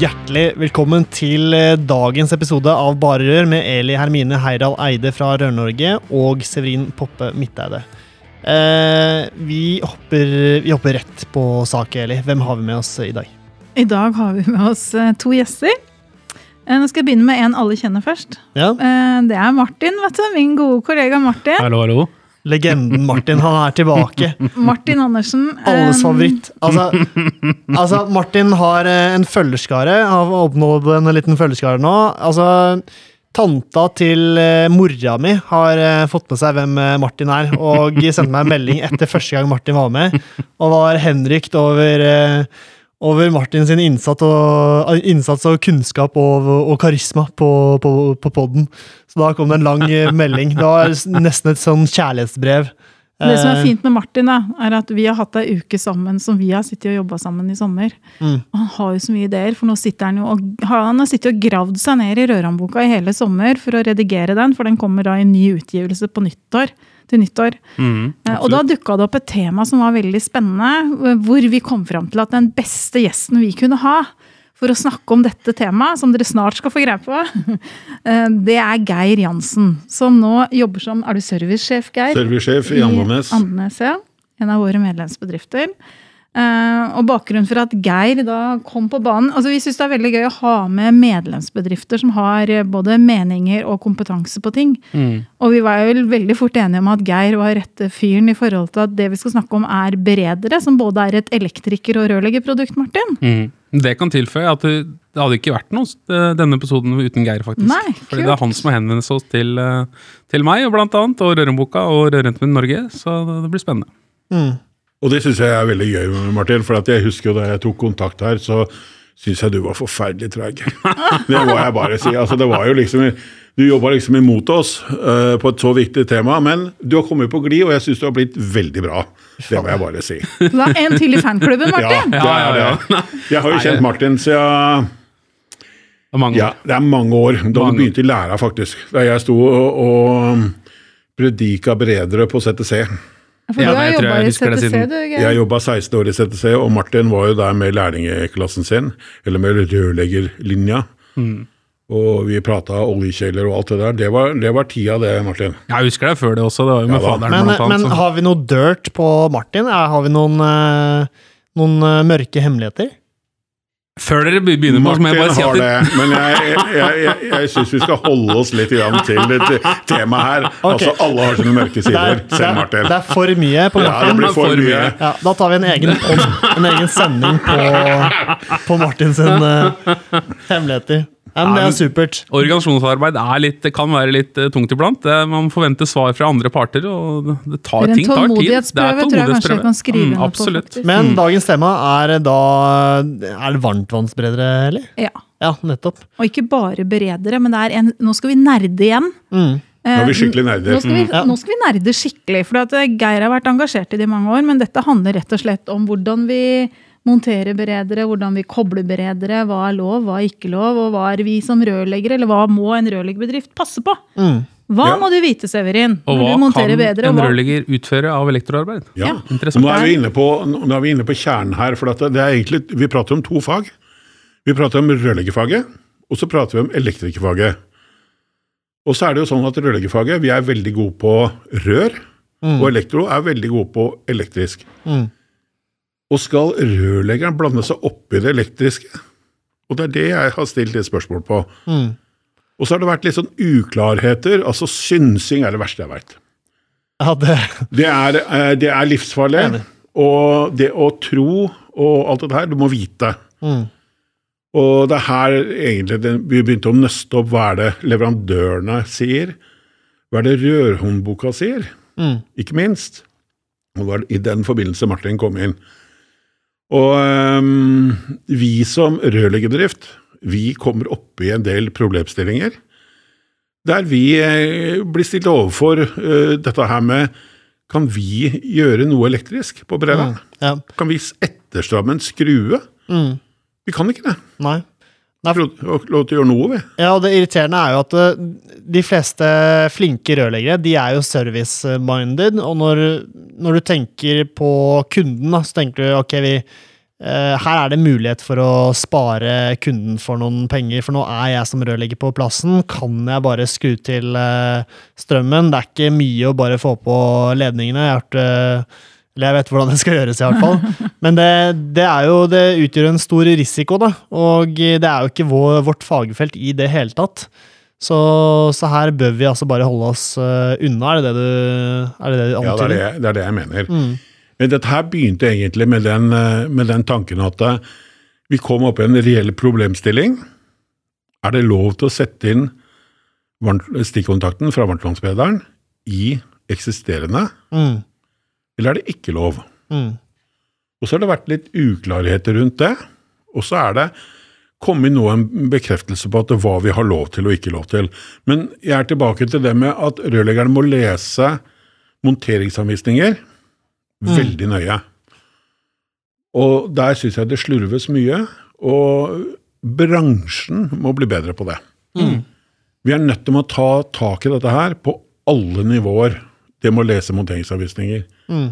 Hjertelig velkommen til eh, dagens episode av Bare Rør med Eli Hermine Heidal Eide fra Rør-Norge og Severin Poppe Midteide. Eh, vi, hopper, vi hopper rett på sak, Eli. Hvem har vi med oss i dag? I dag har vi med oss eh, to gjester. Eh, Nå skal jeg begynne med en alle kjenner først. Ja, Eh, Det er Martin, vet du. Min gode kollega Martin. Hallo, hallo. Legenden Martin, han er tilbake. Martin Andersen. Alles Eh, favoritt. Altså, altså, Martin har eh, en følgerskare. Har oppnådd en liten følgerskare nå. Altså, tanta til eh, mora mi har fått med seg hvem Martin er, og sendte meg en melding etter første gang Martin var med, og var henrykt over over Martin sin innsats og, innsats og kunnskap og, og karisma på, på, på podden. Så da kom det en lang eh, melding. Det var nesten et sånn kjærlighetsbrev. Det som er Eh, fint med Martin, da, er at vi har hatt ei uke sammen som vi har sittet og jobba sammen i sommer. Mm. Han har jo så mye ideer, for nå sitter han jo og han har sittet og gravd seg ned i Røranboka i hele sommer for å redigere den, for den kommer da i ny utgivelse på nyttår. Til nyttår. Mm, Eh, Og da dukka det opp et tema som var veldig spennende, hvor vi kom fram til at den beste gjesten vi kunne ha for å snakke om dette temaet, som dere snart skal få greie på, eh, det er Geir Jansen. Som nå jobber som Er du servicesjef, Geir? Servicesjef i Andenes. Andenes, ja. En av våre medlemsbedrifter. Eh, og bakgrunnen for at Geir da kom på banen altså Vi syns det er veldig gøy å ha med medlemsbedrifter som har eh, både meninger og kompetanse på ting. Mm. Og vi var jo vel veldig fort enige om at Geir var rette fyren i forhold til at det vi skal snakke om er beredere, som både er et elektriker- og rørleggerprodukt, Martin. Mm. Det kan tilføye at det, det hadde ikke vært noe eh, denne episoden uten Geir, faktisk. Nei, Fordi det er han som har henvendt seg til, til meg, og blant annet, og Rørenboka og Rørentmen Norge, så det blir spennende. mm. Og det syns jeg er veldig gøy, Martin. For at jeg husker jo da jeg tok kontakt her, så syns jeg du var forferdelig treig. Det må jeg bare si. Altså, det var jo liksom, du jobba liksom imot oss uh, på et så viktig tema, men du har kommet på glid, og jeg syns du har blitt veldig bra. Det må jeg bare si. Du har en til i fanklubben, Ja, Martin. det er det. Jeg har jo kjent Martin siden Det er mange Ja, det er mange år. Da Mange du begynte i læra, faktisk. Da jeg sto og, og predika beredere på CTC. For Ja, du har jobba i CTC, siden- du, Geir. Jeg jobba 16 år i CTC, og Martin var jo der med lærlingeklassen sin, eller med rørleggerlinja. Og vi prata oljekjeler og alt det der. Det var, det var tida, det, Martin. Jeg husker det før det også, det var jo med Ja faderen Men, blant annet. men har vi noe dirt på Martin? Har vi noen, eh, noen eh, mørke hemmeligheter? Før dere be- begynner med, så må jeg Martin bare si at det, men jeg, jeg, jeg, jeg syns vi skal holde oss litt igjen til det temaet her. Okay. Altså, Alle har sine mørke sider, er, selv Martin. det er for mye på Ja, det Martin. blir for For mye. mye. Ja, da tar vi en egen, en egen sending på, på Martin sin eh, hemmeligheter. Ja, men det er supert. Organisasjonsarbeid er litt, det kan være litt eh, tungt iblant. Man forventer svar fra andre parter, og det, det tar, Det er en ting tar tid. tålmodighetsprøve, tror jeg kanskje jeg kan skrive Mm, under på, absolutt. faktisk. Men dagens tema er da Er det varmtvannsberedere, eller? Ja. Ja, nettopp. Og ikke bare beredere, men det er en Nå skal vi nerde igjen. Mm. Nå er vi skikkelig nerder. Nå skal vi, nå skal vi nerde skikkelig. For eh, Geir har vært engasjert i det i mange år, men dette handler rett og slett om hvordan vi monterer beredere, hvordan vi kobler beredere, hva er lov, hva er ikke lov, og hva er vi som rørleggere, eller hva må en rørleggerbedrift passe på? Mm. Hva Ja. må du vite, Severin, Og hva kan bedre? en rørlegger utføre av elektroarbeid? Ja. Ja. Nå er, vi inne på, nå er vi inne på kjernen her. for at det er egentlig, Vi prater om to fag. Vi prater om rørleggerfaget, og så prater vi om elektrikerfaget. Og så er det jo sånn at rørleggerfaget vi er veldig gode på rør, og elektro er veldig gode på elektrisk. Mm. Og skal rørleggeren blande seg opp i det elektriske? Og det er det jeg har stilt et spørsmål på. Mm. Og så har det vært litt sånn uklarheter. Altså synsing er det verste jeg veit. Ja, det Det er, eh, det er livsfarlig. Enig. Og det å tro og alt dette her, du må vite. mm. Og det er her egentlig det, vi begynte å nøste opp hva er det leverandørene sier, hva er det rørhåndboka sier, Mm. ikke minst. Det i den forbindelse Martin kom inn. Og um, vi som rørleggerbedrift, vi kommer opp i en del problemstillinger der vi eh, blir stilt overfor uh, dette her med Kan vi gjøre noe elektrisk på Breda? Ja. Kan vi etterstramme en skrue? Mm. Vi kan ikke det. Nei. Lov lov til å gjøre noe, vi. Ja, og det irriterende er jo at eh, de fleste flinke rørleggere, de er jo service-minded, og når, når du tenker på kunden, da, så tenker du ok, vi, eh, her er det mulighet for å spare kunden for noen penger, for nå er jeg som rørlegger på plassen, kan jeg bare skru til eh, strømmen? Det er ikke mye å bare få på ledningene. Jeg har hørt eh, eller jeg vet hvordan det skal gjøres, i hvert fall. Men det, det, er jo, det utgjør en stor risiko, da. Og det er jo ikke vår, vårt fagfelt i det hele tatt. Så, så, her bør vi altså bare holde oss uh, unna, er det det du, er det det du antyder? Ja, det er det, det er det, jeg mener. Mm. Men dette her begynte egentlig med den, eh, med den tanken at eh, vi kom opp i en reell problemstilling. Er det lov til å sette inn stikkontakten fra varmtvannsbederen i eksisterende? Mm. Eller er det ikke lov? Mm. Og så har det vært litt uklarheter rundt det. Og så er det kommet nå en bekreftelse på at hva vi har lov til og ikke lov til. Men jeg er tilbake til det med at rørleggeren må lese monteringsanvisninger veldig nøye. Og der syns jeg det slurves mye, og bransjen må bli bedre på det. Mm. Vi er nødt til å ta tak i dette her på alle nivåer. Det må lese monteringsanvisninger. Mm.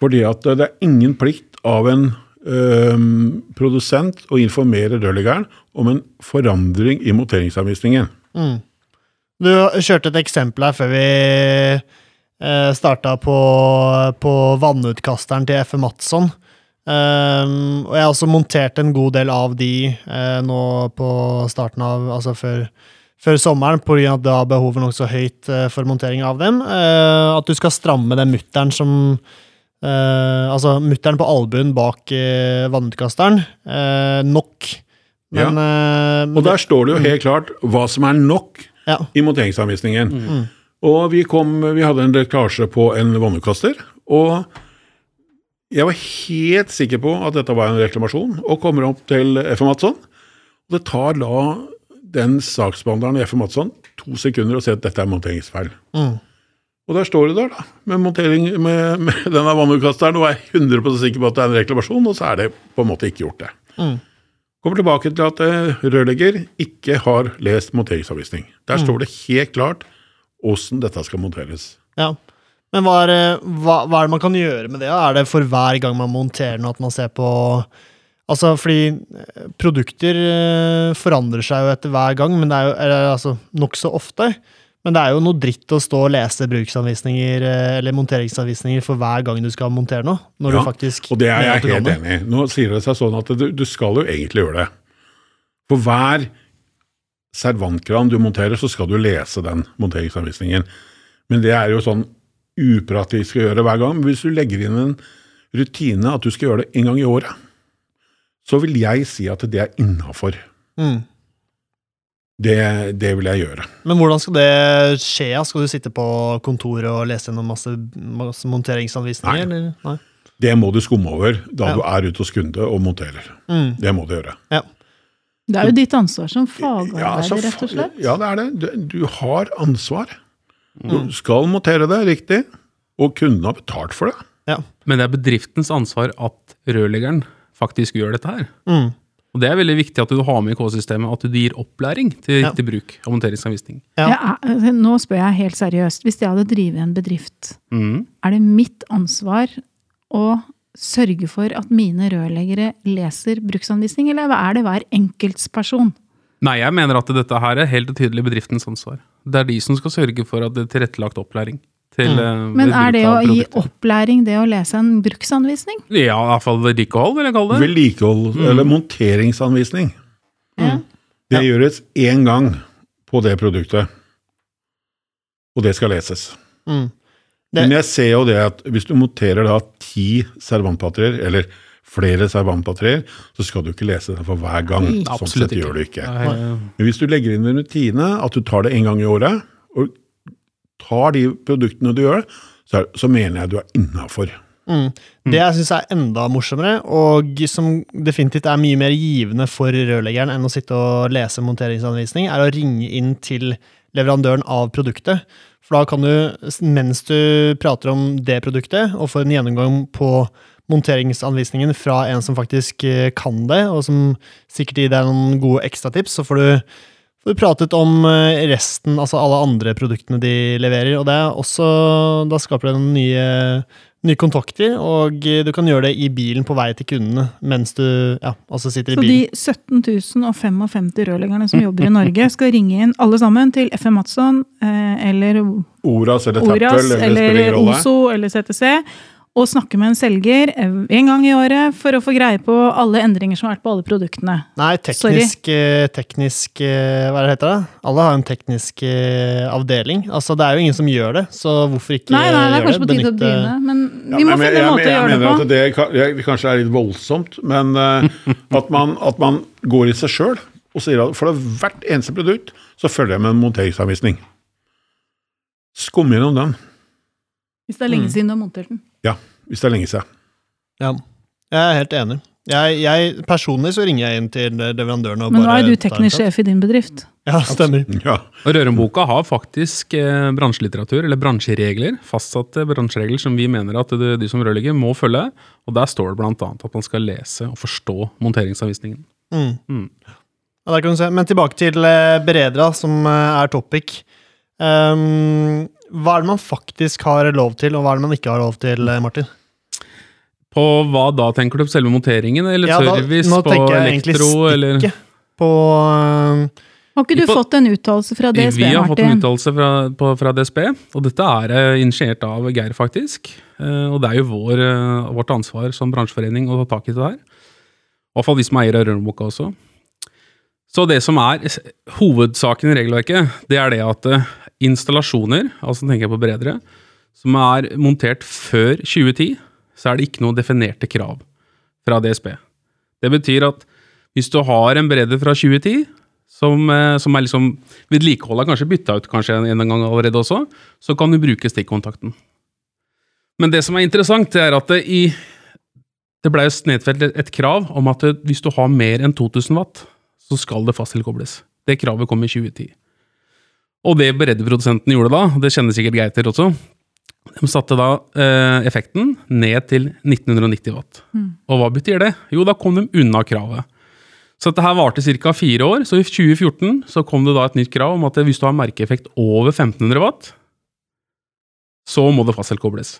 Fordi at det er ingen plikt av en øhm, produsent å informere rørleggeren om en forandring i monteringsanvisningen. Mm. Du kjørte et eksempel her før vi eh, starta på, på vannutkasteren til F. Madsson. Um, og jeg har også montert en god del av de eh, nå på starten av Altså før, før sommeren, pga. at da er behovet nokså høyt eh, for montering av dem. Eh, at du skal stramme den mutteren som eh, Altså mutteren på albuen bak vannutkasteren. eh, nok. Men, eh, Og der står det jo helt klart hva som er nok ja. i monteringsanvisningen. Og vi, kom, vi hadde en lekkasje på en vannutkaster, og jeg var helt sikker på at dette var en reklamasjon, og kommer opp til FM Mattsson. Og det tar da den saksbehandleren F. Madsson to sekunder å se at dette er monteringsfeil. Mm. Og der står det der, da, med montering med, med denne vannutkasteren, og er 100% sikker på at det er en reklamasjon, og så er det på en måte ikke gjort det. Mm. Kommer tilbake til at eh, rørlegger ikke har lest monteringsanvisning. Der står det helt klart åssen dette skal monteres. Ja. Men hva er, det- hva, hva er det man kan gjøre med det? Er det for hver gang man monterer noe at man ser på Altså, fordi eh, produkter eh, forandrer seg jo etter hver gang, men det er jo eller, altså, nokså ofte. Men det er jo noe dritt å stå og lese bruksanvisninger eh, eller monteringsanvisninger for hver gang du skal montere noe. Når Ja, du faktisk Og det er jeg helt enig i. Nå sier det seg sånn at du, du skal jo egentlig gjøre det. For hver servantkran du monterer, så skal du lese den monteringsanvisningen. Men det er jo sånn upraktisk å gjøre hver gang. Hvis du legger inn en rutine at du skal gjøre det en gang i året, så vil jeg si at det er innafor. Mm. Det, det vil jeg gjøre. Men hvordan skal det skje? Skal du sitte på kontoret og lese gjennom masse, masse monteringsanvisninger? Nei. Eller? Nei. Det må du skumme over da Ja. du er ute hos kunde og monterer. Mm. Det må du gjøre. Ja. Det er jo ditt ansvar som Ja, altså, rett og slett. Ja, det er det. Du, du har ansvar. Du skal montere det riktig, og kunden har betalt for det. Ja. Men det er bedriftens ansvar at rørleggeren faktisk gjør dette her. Mm. Og det er veldig viktig at du har med i K-systemet at du gir opplæring til Ja. riktig bruk av monteringsanvisning. Ja. Ja, eh, nå spør jeg helt seriøst. Hvis jeg hadde drevet en bedrift, Mm. er det mitt ansvar å sørge for at mine rørleggere leser bruksanvisning, eller er det hver enkeltsperson? Nei, jeg mener at dette her er helt og tydelig bedriftens ansvar. Det er de som skal sørge for at det er tilrettelagt opplæring. Til, eh, Mm. Men er det å gi opplæring det å lese en bruksanvisning? Ja, i hvert fall vedlikehold, vil jeg kalle det. Vedlikehold, eller monteringsanvisning. Mm. Det gjøres én gang på det produktet, og det skal leses. Mm. Det- Men jeg ser jo det at hvis du monterer da ti servantpatrier, eller flere servantpatrier, så skal du ikke lese den for hver gang. Sånn sett sett gjør du ikke. Nei, Men hvis du legger inn en rutine, at du tar det en gang i året, og tar de produktene du gjør, så, så mener jeg du er innafor. Mm. Det jeg syns er enda morsommere, og som definitivt er mye mer givende for rørleggeren enn å sitte og lese monteringsanvisning, er å ringe inn til leverandøren av produktet. For da kan du, mens du prater om det produktet, og får en gjennomgang på monteringsanvisningen fra en som faktisk eh, kan det, og som sikkert gir deg noen gode ekstratips, så får du du pratet om eh, resten, altså alle andre produktene de leverer. Og det er også, da skaper det noen nye, nye kontakter, og eh, du kan gjøre det i bilen på vei til kundene mens du ja, altså sitter i bilen. Så de bilen. 17 055 rørleggerne som jobber i Norge, skal ringe inn alle sammen til FM Matson eh, eller Oras eller Tappel, eller, eller OSO eller CTC, og snakke med en selger en gang i året for å få greie på alle endringer som har vært på alle produktene. Nei, teknisk, eh, teknisk eh, Hva er det heter det? Alle har en teknisk eh, avdeling. Altså, det er jo ingen som gjør det, så hvorfor ikke Nei, nei, det er kanskje kanskje på tide å begynne, men vi må men finne jeg, en måte å jeg, gjøre det på. Jeg mener at det kanskje er litt voldsomt, men at, man, at man går i seg sjøl og sier at for hvert eneste produkt så følger jeg med en monteringsanvisning. Skum gjennom den, Hvis det er Mm. lenge siden du har montert den. Hvis det er lenge siden. Ja, jeg er helt enig. Jeg, jeg, personlig så ringer jeg inn til leverandøren og Men nå er du teknisk sjef i din bedrift. Ja, stemmer. Ja. Og Rørumboka har faktisk eh, bransjelitteratur, eller bransjeregler, fastsatte bransjeregler som vi mener at det, de som rørlegger må følge. Og der står det bl.a. at man skal lese og forstå monteringsanvisningen. Mm. Mm. Ja. Men tilbake til eh, Beredra, som eh, er topic. Um, hva er det man faktisk har lov til, og hva er det man ikke har lov til, eh, Martin? På hva da, tenker du? På selve monteringen, eller Ja, da- service nå på tenker jeg elektro, eller stikket. På uh, Har ikke du På- fått en uttalelse fra DSB, Martin? Vi har fått en uttalelse fra, på- fra DSB, og dette er uh, initiert av Geir, faktisk. Uh, og det er jo vår, vårt ansvar som bransjeforening å ta tak i det her. I hvert fall vi som eier av Røreboka også. Så det som er hovedsaken i regelverket, det er det at installasjoner, altså tenker jeg på bredere, som er montert før 2010, så er det ikke noe definerte krav fra DSB. Det betyr at hvis du har en bredde fra 2010, som, eh, som er liksom Vedlikeholdet kanskje bytta ut kanskje en, gang allerede også, så kan du bruke stikkontakten. Men det som er interessant, det er at det det ble nedfelt et krav om at hvis du har mer enn 2000 watt, så skal det fasttilkobles. Det kravet kom i 2010. Og det beredderprodusenten gjorde da, det kjenner sikkert Geir til også, de satte da eh, effekten ned til 1990 watt. Og hva betyr det? Jo, da kom de unna kravet. Så dette her varte ca. fire år. Så i 2014 så kom det da et nytt krav om at hvis du har merkeeffekt over 1500 watt, så må det fastselkobles.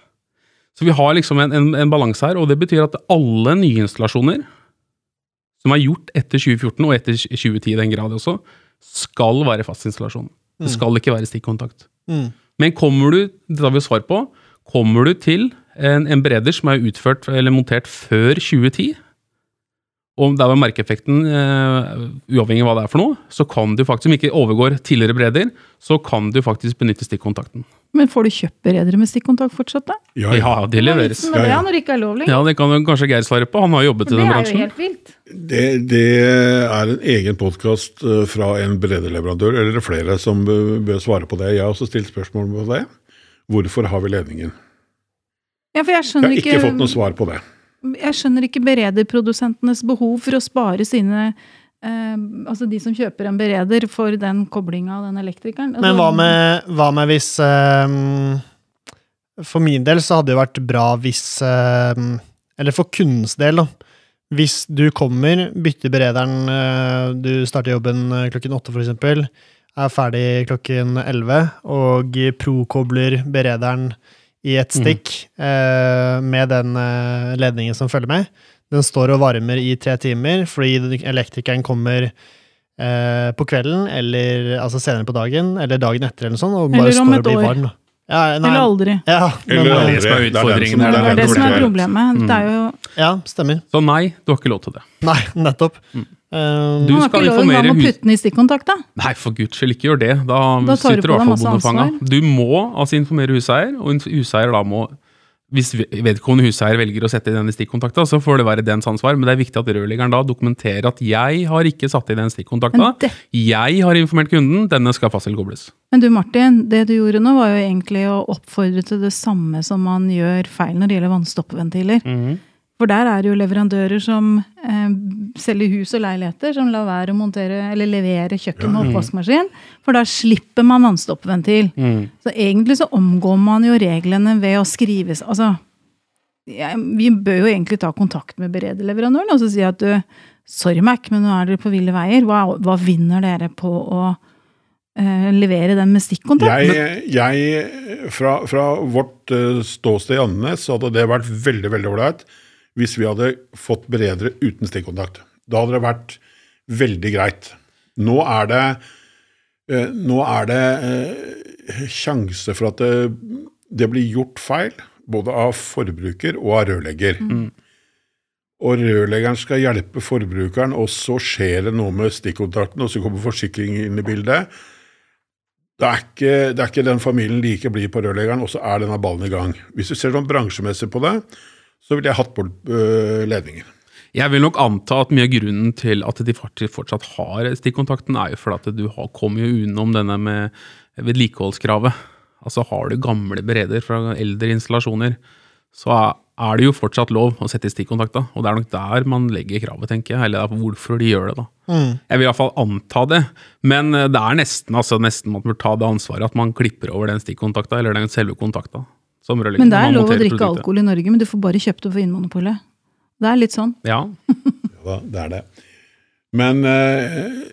Så vi har liksom en, en, en balanse her, og det betyr at alle nyinstallasjoner som er gjort etter 2014, og etter 2010 i den grad også, skal være fastinstallasjon. Det skal ikke være stikkontakt. mm. Men kommer du, det har vi svar på, kommer du til en, en bereder som er utført eller montert før 2010, og der var merkeeffekten, uh, uavhengig av hva det er for noe, så kan du faktisk, om ikke overgår tidligere breder, så kan du faktisk benytte stikkontakten. Men får du kjøpt beredere med stikkontakt fortsatt, da? Ja, Ja, ja. det er leveres. Ja, det, ja. når det ikke er lov lenger? Ja, det kan kanskje Geir svare på, han har jobbet i den bransjen. det er jo helt vilt. Det, det er en egen podkast fra en berederleverandør, eller er flere som bør bør svare på det. Jeg har også stilt spørsmål på det. Hvorfor har vi ledningen? Ja, for jeg Jeg har ikke ikke, fått noe svar på det. Jeg skjønner ikke berederprodusentenes behov for å spare sine eh, Altså de som kjøper en bereder for den koblinga av den elektrikeren. Men Altså, hva med, hva med hvis eh, For min del så hadde det vært bra hvis eh, Eller for kundens del, da. Hvis du kommer, bytter berederen eh, Du starter jobben eh, klokken åtte, eksempel. Er ferdig klokken elleve, og prokobler berederen i et stikk eh, med den eh, ledningen som følger med. Den står og varmer i tre timer fordi elektrikeren kommer eh, på kvelden, eller altså senere på dagen, eller dagen etter, eller noe sånt, og bare Eller om står et og blir år. varm. Ja, nei, Eller aldri. Ja, men, Eller eh, aldri. det som er Det er utfordringen som- her, Det er det som er problemet. Det er jo ja, stemmer. Så nei, du har ikke lov til det. Nei, nettopp. Mm. Eh, Du Man har skal ikke lov informere engang å putte den i stikkontakt, da. Nei, for guds skyld, ikke gjør det. Da, Da sitter du i hvert fall bondefanga. ansvar. Du må altså informere huseier, og huseier da må hvis vedkommende huseier velger å sette i denne stikkontakta, så får det være dens ansvar, men det er viktig at rørleggeren da dokumenterer at jeg har ikke satt i den stikkontakta. Det- Jeg har informert kunden, denne skal fast eller kobles. Men du Martin, det du gjorde nå var jo egentlig å oppfordre til det samme som man gjør feil når det gjelder vannstoppventiler. For der er det jo leverandører som eh, selger hus og leiligheter, som lar være å montere eller levere kjøkken og oppvaskmaskin. For da slipper man vannstoppventil. Så egentlig så omgår man jo reglene ved å skrive Altså, ja, vi bør jo egentlig ta kontakt med beredeleverandøren og så si at du, sorry Mac, men nå er dere på ville veier. Hva, hva vinner dere på å eh, levere den med stikkontakt? Jeg, jeg fra, fra vårt eh, ståsted i Andenes hadde det vært veldig veldig ålreit hvis vi hadde fått beredere uten stikkontakt. Da hadde det vært veldig greit. Nå er det, eh, nå er det eh, sjanse for at det, det blir gjort feil, både av forbruker og av rørlegger. Og rørleggeren skal hjelpe forbrukeren, og så skjer det noe med stikkontakten, og så kommer forsikring inn i bildet. Det er, ikke, det er ikke den familien like blid på rørleggeren, og så er denne ballen i gang. Hvis du ser sånn bransjemessig på det, så ville jeg hatt bort øh, ledninger. Jeg vil nok anta at mye av grunnen til at de fortsatt har stikkontakten, er jo fordi at du har, kommer jo utenom denne med vedlikeholdskravet. Altså har du gamle bereder fra eldre installasjoner, så er det jo fortsatt lov å sette i stikkontakten, Og det er nok der man legger kravet, tenker jeg. Eller er hvorfor de gjør det, da. Jeg vil iallfall anta det. Men eh, det er nesten, altså nesten man bør ta det ansvaret at man klipper over den stikkontakta, eller den selve kontakta. Som Men det er lov å drikke produktet. alkohol i Norge, men du får bare kjøpt det for Vinmonopolet. Det er litt sånn. Ja, Ja, det er det. Men eh,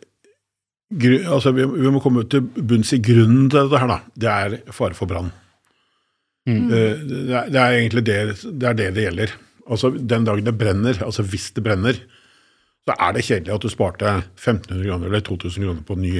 gru, altså, vi, vi må komme til bunns i grunnen til dette her, da. Det er fare for brann. Mm. Eh, det, er, det er egentlig det det, er det det gjelder. Altså, Den dagen det brenner, altså hvis det brenner, så er det kjedelig at du sparte 1500 kroner eller 2000 kroner på ny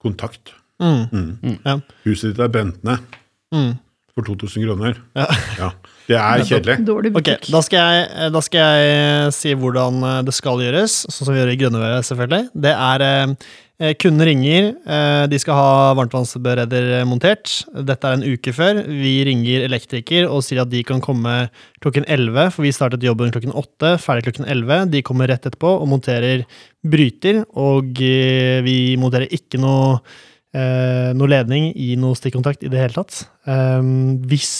kontakt. Mm. Ja. Huset ditt er brent ned Mm. For 2000 kroner. Ja. Ja, Det er kjedelig. Ok, da skal, jeg, da skal jeg si hvordan eh, det skal gjøres, sånn som vi gjør i Grønneværet, selvfølgelig. Det er eh, Kunden ringer, eh, de skal ha varmtvannsbereder montert. Dette er en uke før. Vi ringer elektriker og sier at de kan komme klokken 11, for vi startet jobben klokken 8, ferdig klokken 11. De kommer rett etterpå og monterer bryter, og eh, vi monterer ikke noe, eh, noe ledning i noe stikkontakt i det hele tatt. Eh, hvis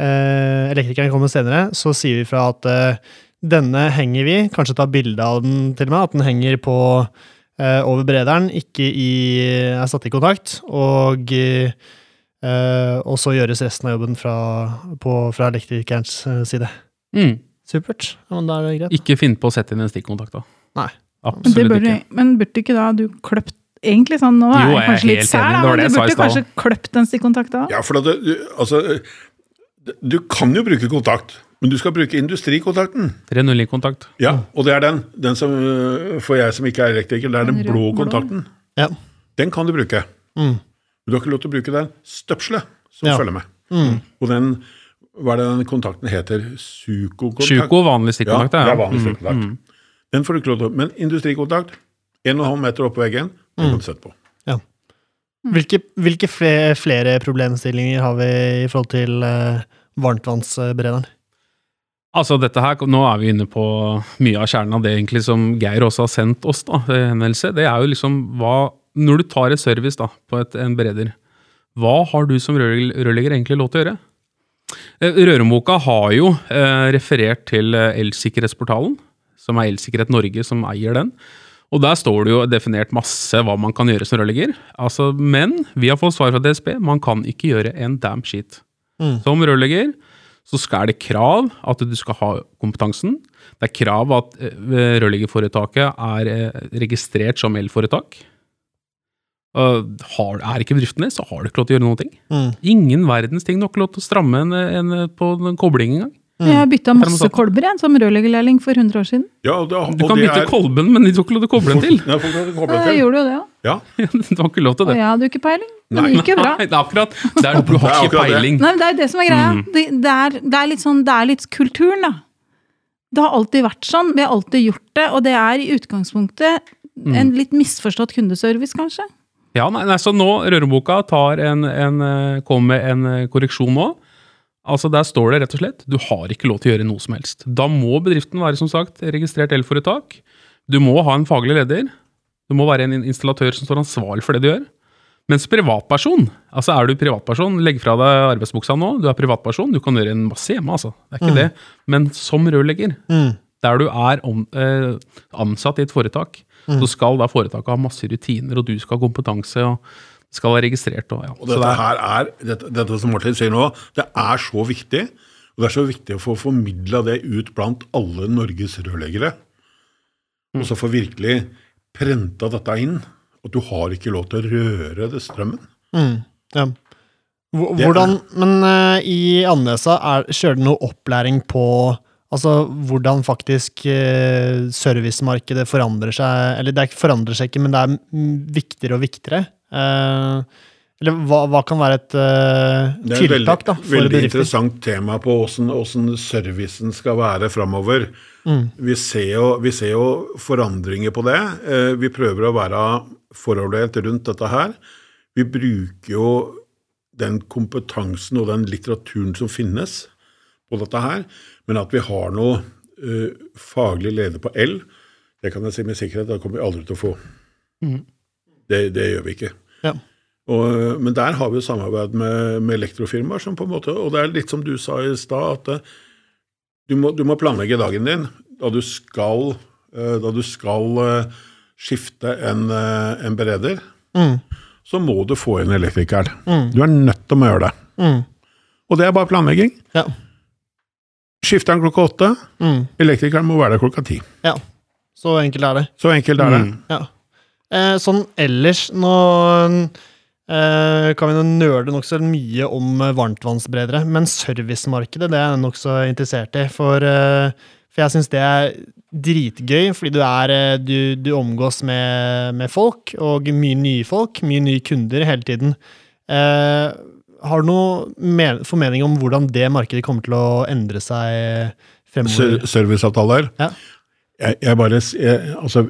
eh, elektrikeren kommer senere, så sier vi fra at eh, denne henger vi, kanskje ta bilde av den til og med, at den henger på eh, over berederen, ikke i, er satt i kontakt, og, eh, og så gjøres resten av jobben fra, på, fra elektrikerens side. mm. Supert. Ja, men da er det greit. Ikke finn på å sette inn en stikkontakt, da. Nei. Men, Absolutt burde, ikke. men burde ikke da du kløpt Egentlig sånn, nå er Jo, jeg kanskje litt sær, da, men du burde kanskje kløpt den stikkontakta? Ja, for at det, du, altså, du kan jo bruke kontakt, men du skal bruke industrikontakten. 3-0 i kontakt. Ja, og det er den. Den som, øh, For jeg som ikke er elektriker, det er den Den blå blå. kontakten. Ja. Den kan du bruke. Mm. Men du har ikke lov til å bruke den støpselet som Ja. følger med. Mm. Og den, hva er det den kontakten heter? Sukokontakt? Suko, vanlig Ja, stikkontakt. det er ja. vanlig Mm, stikkontakt. mm. Den får du ikke lov til. Men industrikontakt, 1,5 meter oppå veggen, den Mm. kan du sette på. Hvilke, hvilke flere, flere problemstillinger har vi i forhold til uh, varmtvannsberederen? Altså dette her, Nå er vi inne på mye av kjernen av det egentlig som Geir også har sendt oss. da, ved henvendelse. Det er jo liksom hva, Når du tar et service da, på et, en bereder, hva har du som rørlegger egentlig lov til å gjøre? Røremoka har jo eh, referert til eh, Elsikkerhetsportalen, som er Elsikkerhet Norge som eier den. Og der står det jo definert masse hva man kan gjøre som rørlegger. Altså, men vi har fått svar fra DSB, man kan ikke gjøre en damn shit. Mm. Som rørlegger så skal det krav at du skal ha kompetansen. Det er krav at eh, rørleggerforetaket er eh, registrert som elforetak. Er ikke bedriften det, så har du ikke lov til å gjøre noen ting. Mm. Ingen verdens ting. Du har ikke lov til å stramme en, en på en kobling engang. Jeg har bytta masse kolber igjen som rørleggerlærling for 100 år siden. Ja, og det, Du kan det bytte er- kolben, men de tok ikke lov til å koble den til. Ja, folk kan koble Jeg gjorde jo det ja. Ja, Du har ikke lov til Og det. jeg hadde jo ikke peiling. Men det gikk jo bra. Nei, det er akkurat. Det er, du har ikke akkurat det. peiling. Nei, men Det er det som er greia. Mm. Det, det, er, det er litt sånn, det er litt kulturen, da. Det har alltid vært sånn. Vi har alltid gjort det. Og det er i utgangspunktet Mm. en litt misforstått kundeservice, kanskje. Ja, nei, nei, så nå, Røreboka tar en, en, eh, kommer med en eh, korreksjon nå. Altså Der står det rett og slett du har ikke lov til å gjøre noe som helst. Da må bedriften være som sagt registrert elforetak. Du må ha en faglig leder. Du må være en installatør som står ansvarlig for det du gjør. Mens privatperson, altså er du privatperson, legg fra deg arbeidsbuksa nå, du er privatperson, du kan gjøre en masse hjemme, altså. Det er ikke det. Men som rørlegger, Mm. der du er om, eh, ansatt i et foretak, så skal da foretaket ha masse rutiner, og du skal ha kompetanse, og skal være registrert. Og, ja. Og dette det er, her er, dette, dette som Martin sier nå, det er så viktig. Og det er så viktig å få formidla det ut blant alle Norges rørleggere. Og så få virkelig prenta dette inn. At du har ikke lov til å røre det strømmen. Mm. Ja. Hvordan, men uh, i Andesa er, kjører det noe opplæring på Altså hvordan faktisk uh, servicemarkedet forandrer seg Eller det er forandrer seg ikke, men det er viktigere og viktigere. Eh, eller hva, hva kan være et tiltak da Det er et veldig, veldig interessant tema på åssen servicen skal være framover. Mm. Vi, vi ser jo forandringer på det. Uh, Vi prøver å være foroverlent rundt dette her. Vi bruker jo den kompetansen og den litteraturen som finnes på dette her, men at vi har noe uh, faglig leder på L, det kan jeg si med sikkerhet, det kommer vi aldri til å få. Det, det gjør vi ikke. Ja. Og, men der har vi jo samarbeid med, med elektrofirmaer, som på en måte, og det er litt som du sa i stad, at eh, du må, du må planlegge dagen din da du skal, eh, da du skal eh, skifte en, en bereder. Mm. Så må du få inn elektrikeren. Mm. Du er nødt til å gjøre det. Mm. Og det er bare planlegging. Ja. Skifter han klokka åtte, Mm. elektrikeren må være der klokka ti. ja. Så enkelt er det. Så enkelt er det. Mm. Ja. Eh, sånn ellers, nå eh, kan vi nå nøle nokså mye om varmtvannsbredere, varmtvannsberedere, men servicemarkedet det er jeg nokså interessert i. For, eh, for jeg syns det er dritgøy, fordi du, er, eh, du, du omgås med, med folk, og mye nye folk, mye nye kunder hele tiden. Eh, har du noen formening om hvordan det markedet kommer til å endre seg fremover? Ser- Serviceavtaler. Ja. Jeg, jeg bare, jeg, altså,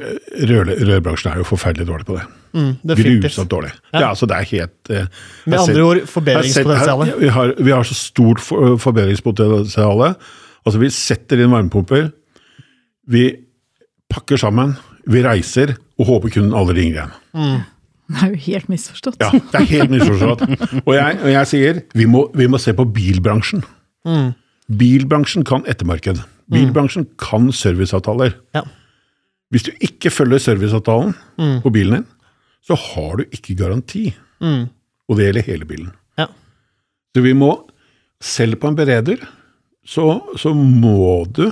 rør, Rørbransjen er jo forferdelig dårlig på det. Mm. Grusomt dårlig. Ja. Er, altså, det er helt eh, Med andre sett- ord forbedringspotensialet. Vi har, vi har så stort for, forbedringspotensial. Altså, vi setter inn varmepumper, vi pakker sammen, vi reiser og håper kunden aldri ringer igjen. Det er jo helt misforstått. Ja, Det er helt misforstått. Og jeg, og jeg sier vi må, vi må se på bilbransjen. Mm. Bilbransjen kan ettermarked. Bilbransjen kan serviceavtaler. Ja. Hvis du ikke følger serviceavtalen Mm. på bilen din, så har du ikke garanti. Mm. Og det gjelder hele bilen. Ja. Så vi må, selv på en bereder, så, så må du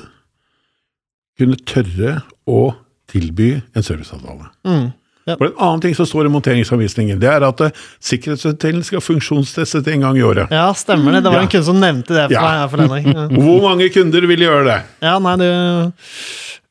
kunne tørre å tilby en serviceavtale. Mm. For En annen ting som står i monteringsanvisningen, det er at eh, sikkerhetsventilen skal funksjonstestes en gang i året. Ja, stemmer det. Det var Ja. en kunde som nevnte det for Ja. meg her forleden. Ja. Hvor mange kunder vil gjøre det? Ja, nei, det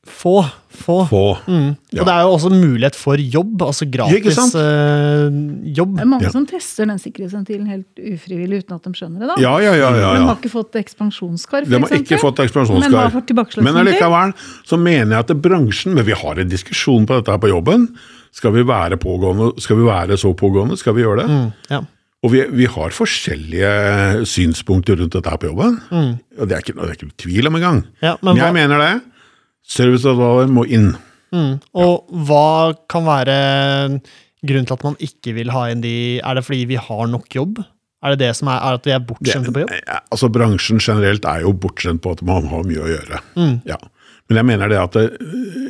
Få. Få. Få. Mm. Ja. Og det er jo også mulighet for jobb, altså gratis eh, jobb. Det er mange Ja. som tester den sikkerhetsventilen helt ufrivillig uten at de skjønner det. da. Ja, ja, ja. ja, De har ikke fått ekspansjonskar, De har ikke fått ekspansjonskar. Men har fått? Men allikevel så mener jeg at bransjen Men vi har en diskusjon på dette her på jobben. Skal vi være pågående? Skal vi være så pågående? Skal vi gjøre det? Mm. Ja. Og vi, vi har forskjellige synspunkter rundt dette her på jobben. Mm. Og det er ikke, det er ikke tvil om engang. Ja, Men men hva, jeg mener det. Serviceavtaler må inn. mm. Og hva kan være grunnen til at man ikke vil ha inn de Er det fordi vi har nok jobb? Er det det som er, er at vi er bortskjemte på jobb? Ja, altså Bransjen generelt er jo bortskjemt på at man har mye å gjøre. Mm. Ja. Men jeg mener det at det,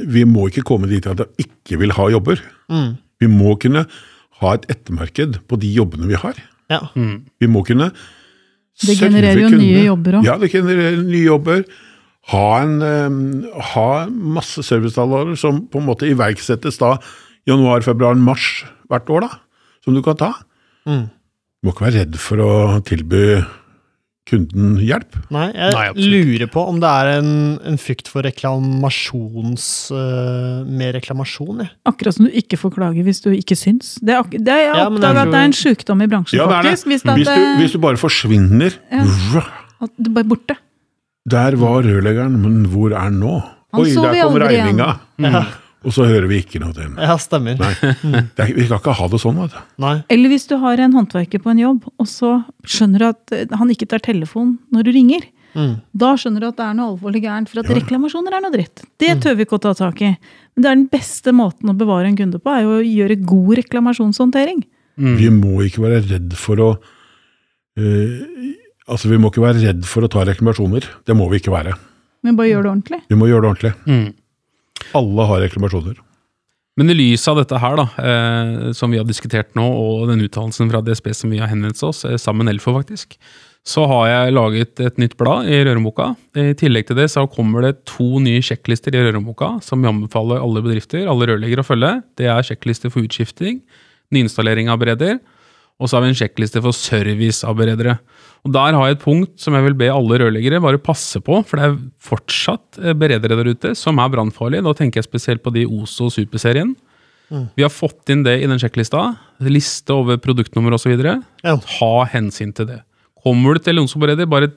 vi må ikke komme dit at vi ikke vil ha jobber. Mm. Vi må kunne ha et ettermarked på de jobbene vi har. Ja. Vi må kunne Det genererer jo nye jobber òg. Ja, det genererer nye jobber. Ha, en, um, ha masse servicetallarer som på en måte iverksettes da januar, februar, mars hvert år, da. Som du kan ta. Mm. Du må ikke være redd for å tilby kunden hjelp. Nei, jeg Nei, lurer på om det er en, en frykt for reklamasjons... Uh, med reklamasjon, jeg. Akkurat som du ikke får klage hvis du ikke syns. Det er, det er, jeg har Ja, oppdaga tror... at det er en sjukdom i bransjen, Ja, det det. faktisk. Hvis, det, Hvis du, hvis du bare forsvinner Ja. at du bare er borte. Der var rørleggeren, men hvor er han nå? Han Oi, der kom aldri igjen. regninga. Og så hører vi ikke noe til den. Ja, stemmer. Nei, det er, Vi skal ikke ha det sånn. vet du. Nei. Eller hvis du har en håndverker på en jobb, og så skjønner du at eh, han ikke tar telefon når du ringer. Mm. Da skjønner du at det er noe alvorlig gærent, for at Ja. reklamasjoner er noe dritt. Det tør vi ikke å ta tak i. Men det er den beste måten å bevare en kunde på, er jo å gjøre god reklamasjonshåndtering. Mm. Vi må ikke være redd for å eh, Altså, Vi må ikke være redd for å ta reklamasjoner. Det må vi ikke være. Men bare gjør det ordentlig. Vi må gjøre det ordentlig. Mm. Alle har reklamasjoner. Men i lys av dette her, da, eh, som vi har diskutert nå, og den uttalelsen fra DSB som vi har henvendt oss, eh, sammen med Elfo faktisk, så har jeg laget et nytt blad i Røreboka. I tillegg til det så kommer det to nye sjekklister i Røreboka som vi anbefaler alle bedrifter, alle rørleggere å følge. Det er sjekklister for utskifting, nyinstallering av bereder, og så har vi en sjekkliste for service av beredere. Og Der har jeg et punkt som jeg vil be alle rørleggere bare passe på, for det er fortsatt eh, beredere der ute som er brannfarlige. Da tenker jeg spesielt på de Oso Superserien. Vi har fått inn det i den sjekklista. Liste over produktnummer osv. Ja. Ha hensyn til det. Kommer du til Oso Bereder, bare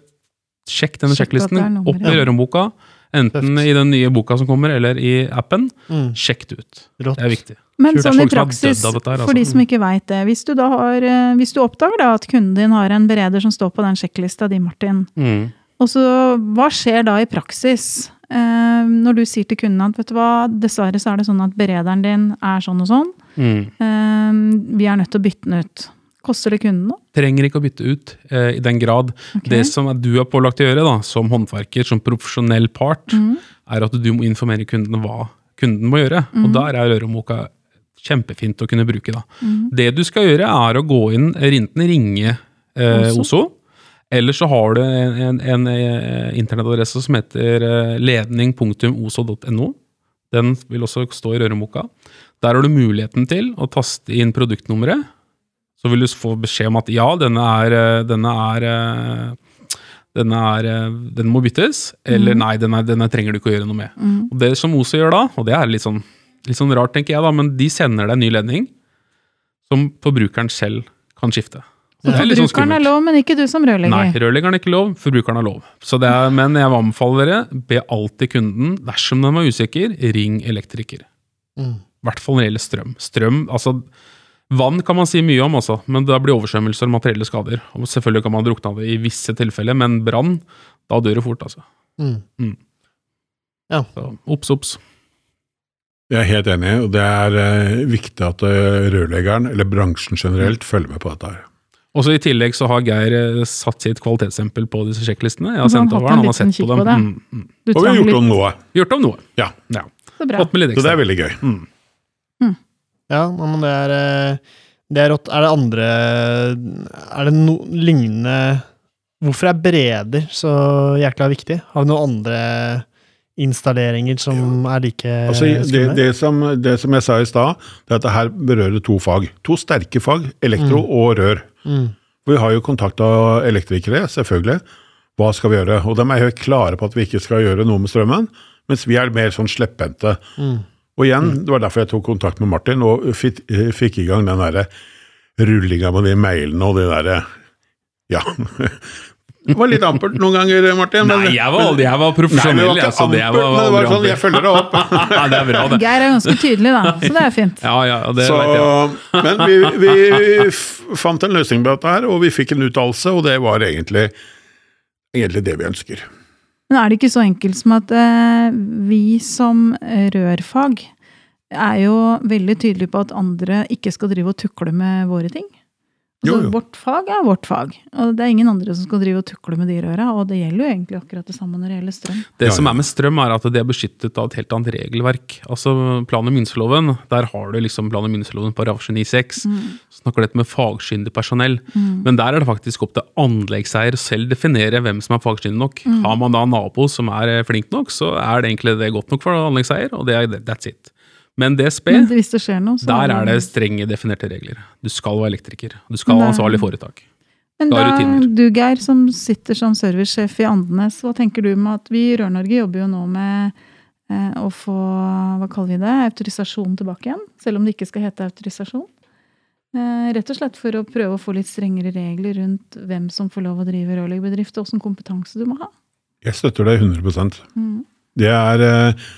sjekk denne sjekklisten opp i ja. Enten Tøft. i den nye boka som kommer, eller i appen. Mm. Sjekk det ut. Rått. Det er viktig. Men er sånn i praksis, her, altså. for de som ikke veit det. Hvis du, da har, eh, hvis du oppdager da at kunden din har en bereder som står på den sjekklista di, Martin, Mm. og så hva skjer da i praksis? Eh, når du sier til kunden at vet du hva, dessverre så er det sånn at berederen din er sånn og sånn, Mm. eh, vi er nødt til å bytte den ut. Koster det kunden noe? Trenger ikke å bytte ut eh, i den grad. Okay. Det som du er pålagt å gjøre da, som håndverker, som profesjonell part, mm. er at du må informere kunden hva kunden må gjøre. Mm. Og der er Røremoka kjempefint å kunne bruke. da. Mm. Det du skal gjøre, er å gå inn, enten ringe eh, Oso. Oso, eller så har du en, en, en eh, internettadresse som heter eh, ledning.oso.no. Den vil også stå i Røremoka. Der har du muligheten til å taste inn produktnummeret. Så vil du få beskjed om at ja, denne er, eh, denne er eh, denne er, eh, den må byttes, eller nei, denne, denne trenger du ikke å gjøre noe med. Mm. Og Det som Ose gjør da, og det er litt sånn, litt sånn rart, tenker jeg, da, men de sender deg en ny ledning som forbrukeren selv kan skifte. Så er sånn Forbrukeren er lov, men ikke du som rørlegger. Nei, rørlegger. rørleggeren er ikke lov, forbrukeren er lov. Så det er, men jeg vil anbefale dere, be alltid kunden, dersom den var usikker, ring elektriker. Mm. I hvert fall når det gjelder strøm. Strøm, altså Vann kan man si mye om, også, men da blir oversvømmelser og materielle skader. Og selvfølgelig kan man drukne av det i visse tilfeller, men brann, da dør det fort, altså. Mm. Så obs, obs. Jeg er helt enig, og det er eh, viktig at eh, rørleggeren, eller bransjen generelt, følger med på dette her. Også I tillegg så har Geir eh, satt sitt kvalitetsstempel på disse sjekklistene. Jeg har sendt over han har sett på dem. på. Mm, mm. Og vi har gjort litt. om noe, Gjort om noe. Ja. ja. Så bra. Så det er veldig gøy. Mm. Ja, men det er, eh, det er rått. Er det andre Er det noe lignende Hvorfor er breder så jækla viktig? Har vi noen andre installeringer som er like Altså, det, det, som, det som jeg sa i stad, det er at det her berører to fag. To sterke fag, elektro og rør. Mm. Vi har jo kontakta elektrikere, selvfølgelig. Hva skal vi gjøre? Og de er helt klare på at vi ikke skal gjøre noe med strømmen, mens vi er mer sånn slepphendte. Mm. Og igjen, det var derfor jeg tok kontakt med Martin og fikk, fikk i gang den derre rullinga med de mailene og de derre Ja. Det var litt ampert noen ganger, Martin. men- Nei, jeg var, aldri- jeg var profesjonell. Nei, det var jeg, ikke så det var, men det var sånn, jeg følger det opp. Ja, det er bra, det. Geir er ganske tydelig, da, så det er fint. Ja, ja, det Så, vet jeg. men vi, vi fant en løsning på dette her, og vi fikk en uttalelse, og det var egentlig, egentlig det vi ønsker. Men er det ikke så enkelt som at eh, vi som rørfag er jo veldig tydelige på at andre ikke skal drive og tukle med våre ting? Altså, Jo, jo. Vårt fag er vårt fag, og det er ingen andre som skal drive og tukle med de røra. Og det gjelder jo egentlig akkurat det samme når det gjelder strøm. Det Ja, som er med strøm, er at det er beskyttet av et helt annet regelverk. Altså Plan- og mynseloven, der har du liksom plan- og mynseloven paragraf 29.6. Snakker dette med fagskyndig personell. Men der er det faktisk opp til anleggseier selv definere hvem som er fagskyndig nok. Har man da en nabo som er flink nok, så er det egentlig det godt nok for anleggseier, og det er that's it. Men DSB, Men hvis det skjer noe, så der er det strenge definerte regler. Du skal være elektriker. Du skal ha ansvarlig foretak. Men Da du Geir, som sitter som servicesjef i Andenes, hva tenker du med at vi i Rør-Norge jobber jo nå med eh, å få, hva kaller vi det, autorisasjon tilbake igjen? Selv om det ikke skal hete autorisasjon. Eh, rett og slett for å prøve å få litt strengere regler rundt hvem som får lov å drive rørleggerbedrift, og hvilken kompetanse du må ha. Jeg støtter deg 100 Mm. Det er eh,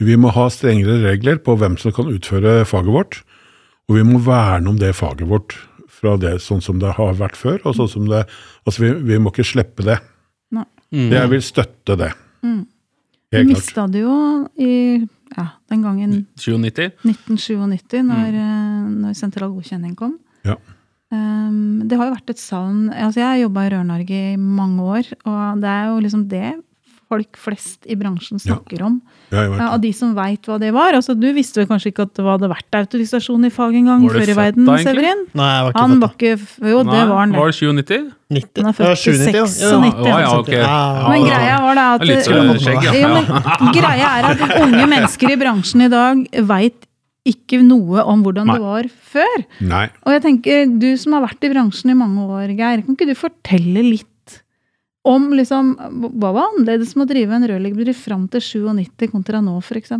Vi må ha strengere regler på hvem som kan utføre faget vårt, og vi må verne om det faget vårt fra det sånn som det har vært før. og sånn som det, altså vi, vi må ikke slippe det. Nei. Jeg vil støtte det. Mm. Vi mista det jo i ja, den gangen 97. 1997, når, mm. når sentral godkjenning kom. Ja. Um, det har jo vært et savn altså Jeg har jobba i Rør-Norge i mange år, og det er jo liksom det folk flest i bransjen snakker om. Ja, om. Ja, av de som veit hva det var. Altså, du visste vel kanskje ikke at det hadde vært autorisasjon i fag en gang før i verden, da. Severin? Nei, jeg var ikke Han var ikke Jo, Nei, det var han. Var det. det 97? 90. Han er født i 96, ja, ok. Men greia var da at Det litt skjegg, ja. Jo, men greia er at unge mennesker i bransjen i dag veit ikke noe om hvordan Nei. det var før. Nei. Og jeg tenker, du som har vært i bransjen i mange år, Geir, kan ikke du fortelle litt om liksom, hva var annerledes med å drive en rørleggerbedrift fram til 97 kontra nå, f.eks.?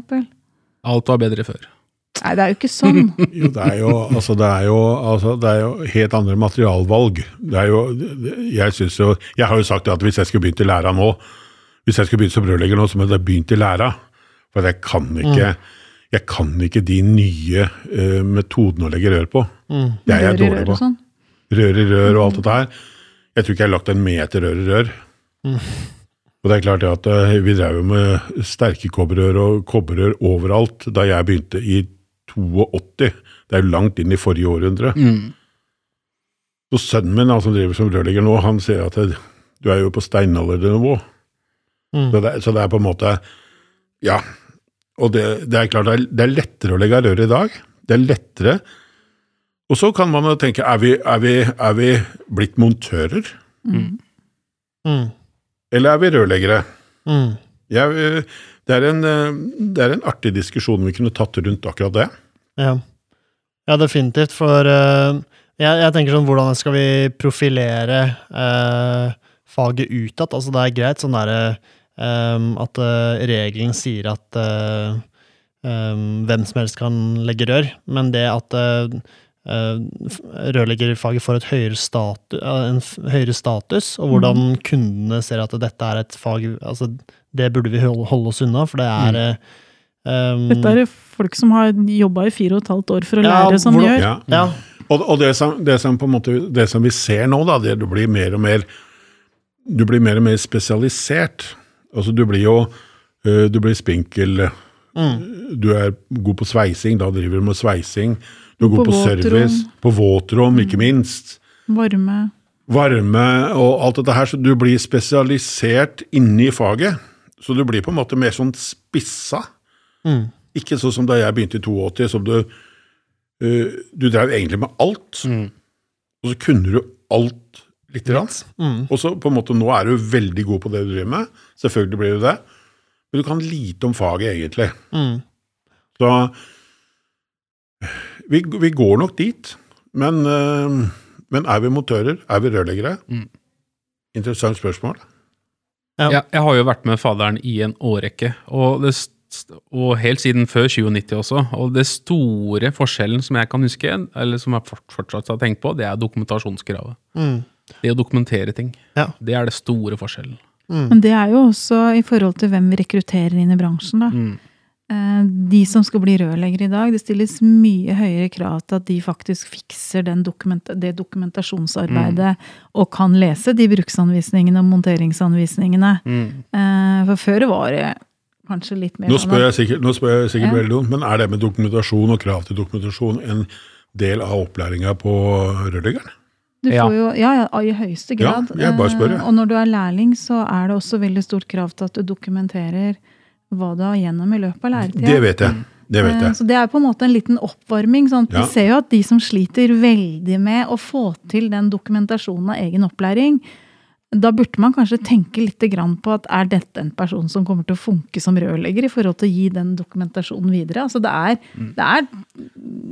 Alt var bedre før. Nei, det er jo ikke sånn. Jo, det er jo, altså, det er jo, altså, det er jo helt andre materialvalg. Det er jo, jeg synes jo, jeg har jo sagt at hvis jeg skulle begynt i læra nå, hvis jeg skulle begynt som rørlegger nå, så måtte jeg begynt i læra. For jeg kan ikke, jeg kan ikke de nye uh, metodene å legge rør på. Det er jeg dårlig rør på. sånn. Rør i rør og alt dette her. Jeg tror ikke jeg har lagt en meter rør i rør. Og det er klart at eh, vi drev jo med sterke kobberrør og kobberrør overalt da jeg begynte i 82. Det er jo langt inn i forrige århundre. Så sønnen min, han som driver som rørlegger nå, han sier at det, du er jo på steinaldernivå. Mm. Så, det, så det er på en måte Ja. Og det, det er klart det er, er lettere å legge rør i dag. Det er lettere. Og så kan man jo tenke, er vi, er vi, er vi blitt montører? Mm. Eller er vi rørleggere? Mm. Jeg, eh, det, er en, eh, det er en artig diskusjon vi kunne tatt rundt akkurat det. Ja. ja, definitivt. For uh, jeg, jeg tenker sånn, hvordan skal vi profilere uh, faget utad? Altså, det er greit sånn derre eh, at uh, regelen sier at eh, hvem som helst kan legge rør, men det at rørleggerfaget får et høyere, statu, eh, en høyere status, og hvordan kundene ser at dette er et fag altså, Det burde vi holde, holde oss unna, for det er mm. um, Dette er folk som har jobba i fire og et halvt år for å Ja, lære, som hvordan- gjør. Ja. Ja. Og, og det, som, det, som på en måte, det som vi ser nå, da, det du blir mer og mer du blir mer og mer spesialisert. Altså, du blir jo øh, Du blir spinkel. Du er god på sveising, da driver du med sveising. Du er god På på, service, på våtrom, ikke minst. Varme. Varme og alt dette her. Så du blir spesialisert inni faget. Så du blir på en måte mer sånn spissa. Mm. Ikke sånn som da jeg begynte i 82, som du uh, Du drev egentlig med alt. Og så kunne du alt lite grann. Mm. Og så på en måte nå er du veldig god på det du driver med. Selvfølgelig blir du det. Men du kan lite om faget, egentlig. Mm. Så vi, vi går nok dit. Men, øh, men er vi motører? Er vi rørleggere? Mm. Interessant spørsmål. Ja. Jeg, jeg har jo vært med faderen i en årrekke, og, og helt siden før 97 også. Og det store forskjellen som jeg kan huske, eller som jeg fortsatt har tenkt på, det er dokumentasjonskravet. Mm. Det å dokumentere ting. Ja. Det er det store forskjellen. Men det er jo også i forhold til hvem vi rekrutterer inn i bransjen, da. Mm. Eh, De som skal bli rørleggere i dag, det stilles mye høyere krav til at de faktisk fikser den dokument det dokumentasjonsarbeidet og kan lese de bruksanvisningene og monteringsanvisningene. Mm. Eh, For før var det kanskje litt mer Nå sånn spør jeg sikkert, spør jeg sikkert Ja. veldig dumt, men er det med dokumentasjon og krav til dokumentasjon en del av opplæringa på rørleggeren? Du Ja. får jo, ja, ja, i høyeste Ja, grad. jeg bare spør. Eh, Og når du er lærling, så er det også veldig stort krav til at du dokumenterer hva du har gjennom i løpet av læretida. Det vet jeg. Det vet Eh, jeg. Så det er på en måte en liten oppvarming. Sånn Ja. Vi ser jo at de som sliter veldig med å få til den dokumentasjonen av egen opplæring, da burde man kanskje tenke litt på at er dette en person som kommer til å funke som rørlegger i forhold til å gi den dokumentasjonen videre? Altså det er, det er,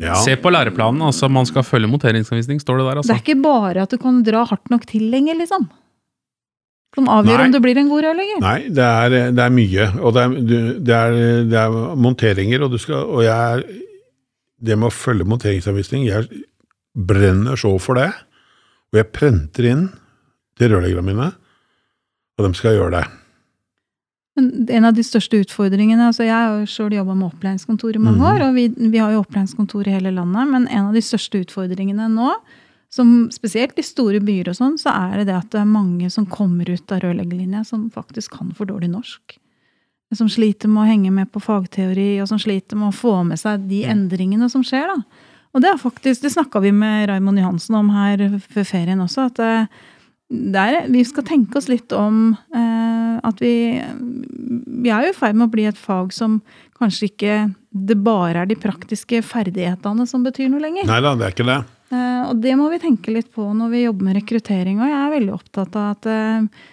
Ja. Se på læreplanen, altså man skal følge monteringsanvisning, står det der. det altså. er ikke bare at du kan dra hardt nok til lenger, liksom. Som avgjør Nei. om du blir en god rørlegger. Nei, det er, det er mye. Og det er, det er, det er monteringer, og, du skal, og jeg er Det med å følge monteringsanvisning, jeg brenner så for det. Og jeg prenter inn til rørleggerne mine, og de skal gjøre det. Men en av de største utfordringene altså Jeg har sjøl jobba med opplæringskontor i mange år, og vi, vi har jo opplæringskontor i hele landet. Men en av de største utfordringene nå, som spesielt i store byer og sånn, så er det det at det er mange som kommer ut av rørleggerlinja som faktisk kan for dårlig norsk. Som sliter med å henge med på fagteori, og som sliter med å få med seg de endringene som skjer. da. Og det er faktisk, det snakka vi med Raymond Johansen om her før ferien også, at eh, det er, vi skal tenke oss litt om eh, at vi Vi er jo i ferd med å bli et fag som kanskje ikke det bare er de praktiske ferdighetene som betyr noe lenger. Nei da, det er ikke det. Eh, og det må vi tenke litt på når vi jobber med rekruttering. Og jeg er veldig opptatt av at eh,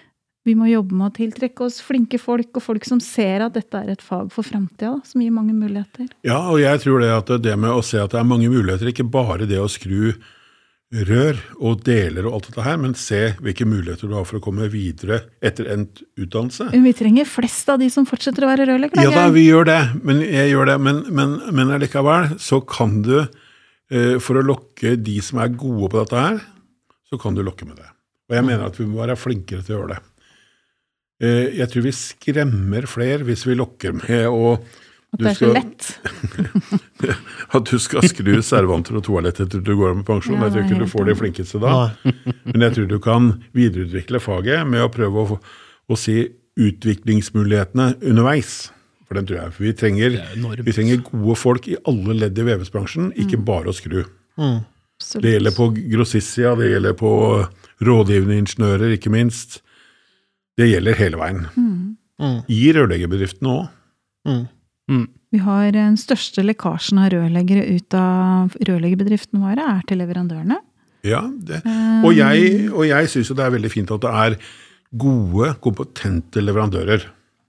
vi må jobbe med å tiltrekke oss flinke folk, og folk som ser at dette er et fag for framtida, som gir mange muligheter. Ja, og jeg tror det at det med å se at det er mange muligheter, ikke bare det å skru rør og deler og alt dette her, men se hvilke muligheter du har for å komme videre etter endt utdannelse. Men vi trenger flest av de som fortsetter å være rørleggere. Ja da, vi gjør det, men jeg gjør det, men, men, men allikevel så kan du, eh, for å lokke de som er gode på dette her, så kan du lokke med det. Og jeg mener at vi må være flinkere til å gjøre det. Eh, jeg tror vi skremmer flere hvis vi lokker med å At du det er så skal- lett. at du skal skru servanter og toalett etter du går av med pensjon. Ja, jeg tror ikke du får de flinkeste da. Men jeg tror du kan videreutvikle faget med å prøve å, å si utviklingsmulighetene underveis. For den tror jeg. For vi trenger, er vi trenger gode folk i alle ledd i vevesbransjen, ikke bare å skru. Mm. Det gjelder på grossistsida, det gjelder på rådgivende ingeniører, ikke minst. Det gjelder hele veien. Mm. I rørleggerbedriftene òg. Mm. Vi har den største lekkasjen av rørleggere ut av rørleggerbedriftene våre, er til leverandørene. Ja, det. Og jeg, og jeg syns jo det er veldig fint at det er gode, kompetente leverandører.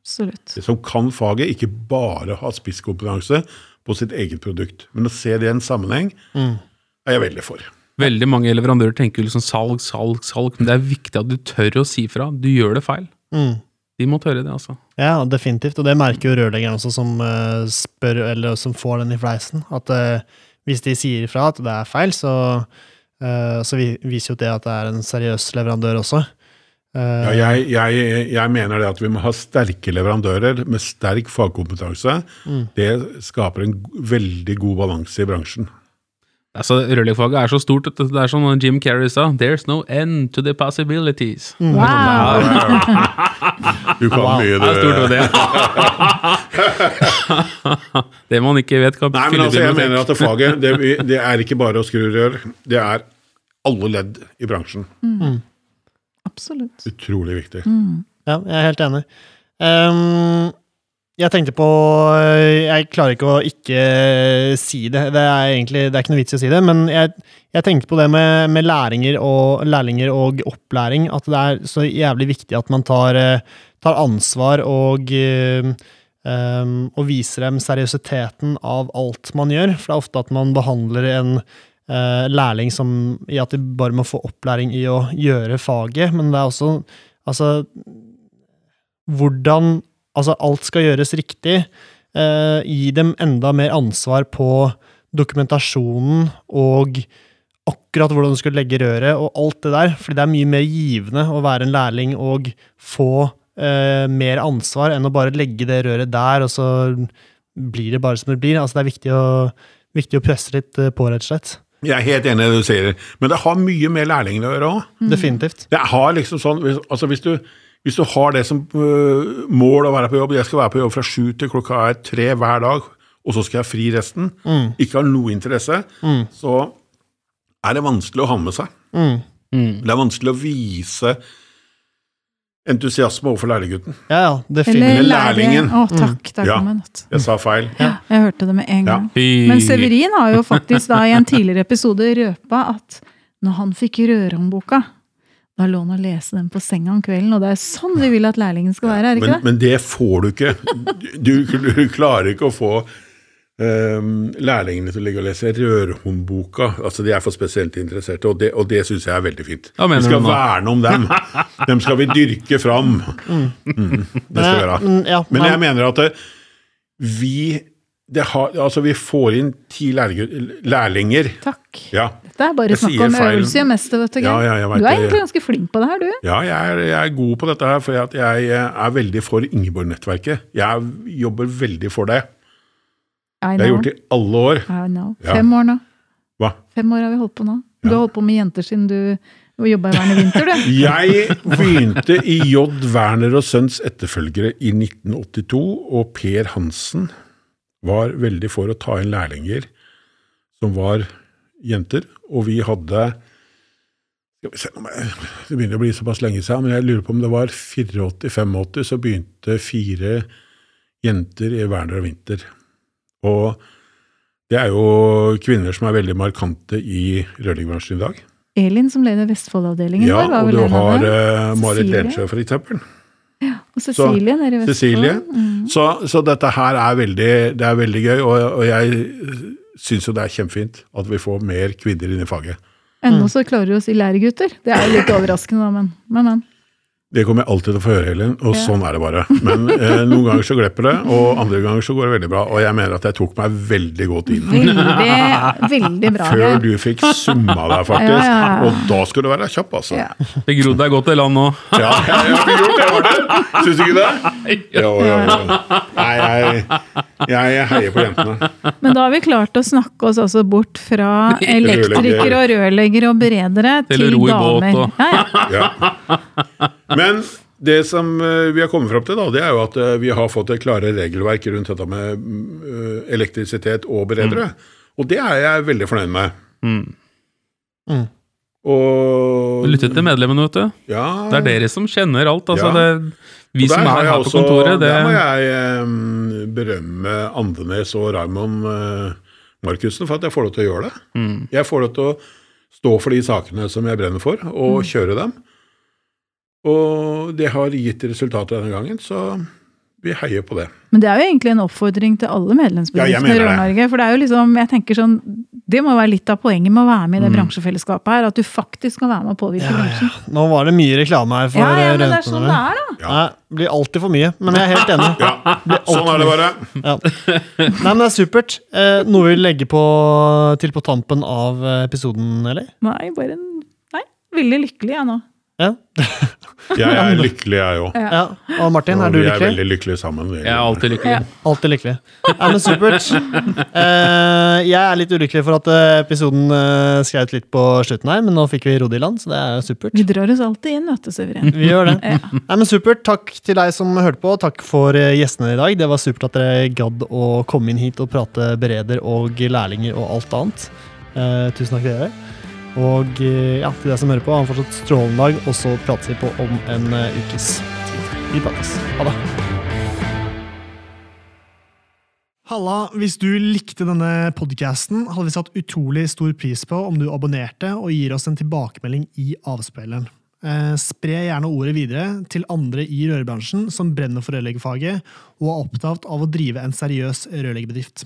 Absolutt. som kan faget, ikke bare ha spisskompetanse på sitt eget produkt. Men å se det i en sammenheng Mm. er jeg veldig for. Veldig mange leverandører tenker liksom salg, salg, salg, men det er viktig at du tør å si fra. Du gjør det feil. Mm. De må tørre det, altså. Ja, definitivt. Og det merker jo rørleggeren også, som uh, spør, eller som får den i fleisen. At uh, hvis de sier ifra at det er feil, så, uh, så vi, viser jo det at det er en seriøs leverandør også. Eh, Ja, jeg, jeg, jeg mener det at vi må ha sterke leverandører med sterk fagkompetanse. Det skaper en veldig god balanse i bransjen. Altså, Rørleggerfaget er så stort at det er som Jim Carrey sa, 'There's no end to the possibilities'. Wow! Du kan mye, Det er stort du. det. det man ikke vet, kan Nei, men altså, jeg mener at det faget, det, det er ikke bare å skru rør. Det er alle ledd i bransjen. Absolutt. Utrolig viktig. Ja, jeg er helt enig. Ehm, jeg tenkte på Jeg klarer ikke å ikke si det. Det er egentlig det er ikke noe vits i å si det, men jeg, jeg tenkte på det med, med og, lærlinger og opplæring. At det er så jævlig viktig at man tar, eh, tar ansvar og eh, ehm, og viser dem seriøsiteten av alt man gjør. For det er ofte at man behandler en uh, lærling som i at de bare må få opplæring i å gjøre faget, men det er også altså hvordan altså alt skal gjøres riktig. Eh, gi dem enda mer ansvar på dokumentasjonen og akkurat hvordan du skal legge røret og alt det der. Fordi det er mye mer givende å være en lærling og få eh, mer ansvar enn å bare legge det røret der, og så blir det bare som det blir. Altså det er viktig å, viktig å presse litt eh, på, rett og slett. Jeg er helt enig i det du sier, men det har mye med lærlingene å gjøre òg. Definitivt. Det har liksom sånn, altså hvis du, hvis du har det som øh, mål å være på jobb, jeg skal være på jobb fra sju til klokka er tre hver dag, og så skal jeg fri resten, ikke har noe interesse, så er det vanskelig å ha med seg. Mm. Det er vanskelig å vise entusiasme overfor lærlinggutten. Ja, ja. Eller lærlingen. Å, takk. Der Ja. kom en natt. Jeg sa feil. Jeg hørte det med en gang. Men Severin har jo faktisk da i en tidligere episode røpa at når han fikk rørhåndboka, da lå han og leste den på senga om kvelden, og det er sånn vi vil at lærlingen skal være, er det Men, ikke det? men det får du ikke. Du, du klarer ikke å få um, lærlingene til å ligge og lese Rørhåndboka. Altså, de er for spesielt interesserte, og det, og det syns jeg er veldig fint. Hva mener Vi skal du verne om dem. Dem skal vi dyrke fram. Mm, det skal vi gjøre. Men, ja, Men jeg mener at det, vi har, altså Vi får inn ti lærlinger. Takk. Ja. Dette er bare Jeg snakk om feil. øvelse og mester, vet du. Ja, ja, du er det. egentlig ganske flink på det her, du. Ja, jeg er, jeg er god på dette her, for jeg er veldig for Ingeborg-nettverket. Jeg jobber veldig for det. Det har jeg gjort i alle år. Fem år nå. Hva? Fem år har vi holdt på nå. Du har holdt på med jenter siden du jobba i Werner Winther, vinter, du. Jeg begynte i J. Werner og Sønns etterfølgere i 1982, og Per Hansen var veldig for å ta inn lærlinger som var jenter. Og vi hadde Det begynner å bli såpass lenge siden, men jeg lurer på om det var 84-85, så begynte fire jenter i Werner og Winter. Og det er jo kvinner som er veldig markante i rørleggerbransjen i dag. Elin som leder Vestfold-avdelingen Ja, vår, var og vel du en av har dem. uh, Marit Lensjø, for eksempel. Og Cecilie nede i Vestfold. Mm. Så, så dette her er veldig, det er veldig gøy, og, og jeg syns jo det er kjempefint at vi får mer kvinner inn i faget. Ennå så klarer vi å si læregutter. Det er jo litt overraskende, da, men, men, men. Det kommer jeg alltid til å få høre, Helen, og Ja. sånn er det bare. Men eh, noen ganger så glipper det, og andre ganger så går det veldig bra. Og jeg mener at jeg tok meg veldig godt inn. Veldig, veldig bra. Før du fikk summa deg, faktisk. Ja, ja. Og da skal du være kjapp, altså. Ja. Det grodde deg godt i land nå. Ja, jeg har ikke gjort det, Martin. Syns du ikke det? Jo, jo, jo. Nei, jeg, jeg heier på jentene. Men da har vi klart å snakke oss altså bort fra elektrikere og rørleggere og beredere Til til, ro i båt damer. Ja, ja. Men det som eh, vi har kommet fram til, da, det er jo at eh, vi har fått et klare regelverk rundt dette med mm, eh, elektrisitet og beredere. Og det er jeg veldig fornøyd med. Mm. Mm. Og Lytte til medlemmene, vet du. Ja, Det er dere som kjenner alt. Altså, Ja. det, vi som er her her på kontoret, det Der må jeg um, berømme Andenes og Raymond uh, Markussen for at jeg får lov til å gjøre det. mm. Jeg får lov til å stå for de sakene som jeg brenner for, og kjøre dem. Og det har gitt resultater denne gangen, så vi heier på det. Men det er jo egentlig en oppfordring til alle medlemsbedriftene i. Rør-Norge. For det er jo liksom, jeg tenker sånn, det må være litt av poenget med å være med i det bransjefellesskapet her. At du faktisk kan være med å påvirke Ja, ja. Nå var det mye reklame her for Ja, ja, men men det er sånn det er, da. Ja. Nei, det blir alltid for mye, men jeg er helt enig. Ja, sånn er det bare. Ja. Nei, men det er supert. Eh, noe vi vil legge på, til på tampen av eh, episoden, eller? Nei, bare en Nei, veldig lykkelig jeg nå. Ja. Jeg er lykkelig, jeg òg. ja. Og Martin, er du lykkelig? vi er veldig lykkelige sammen. Jeg er alltid lykkelig. Alltid lykkelig. Ja, men supert. Eh, jeg er litt ulykkelig for at eh, episoden uh, skrev litt på slutten her, men nå fikk vi rodd i land, så det er supert. Vi drar oss alltid inn, vet du, Suveren. Vi gjør det. Ja. Nei, men Supert. Takk til deg som hørte på. Takk for gjestene i dag. Det var supert at dere gadd å komme inn hit og prate bereder og lærlinger og alt annet. Eh, tusen takk til dere. Og eh, ja, til deg som hører på, ha en fortsatt strålende dag, og så prates vi på om en eh, ukes tid. Vi prates. Ha det. Halla, hvis du likte denne podkasten, hadde vi satt utrolig stor pris på om du abonnerte og gir oss en tilbakemelding i avspilleren. Eh, spre gjerne ordet videre til andre i rørbransjen som brenner for rørleggerfaget og er opptatt av å drive en seriøs rørleggerbedrift.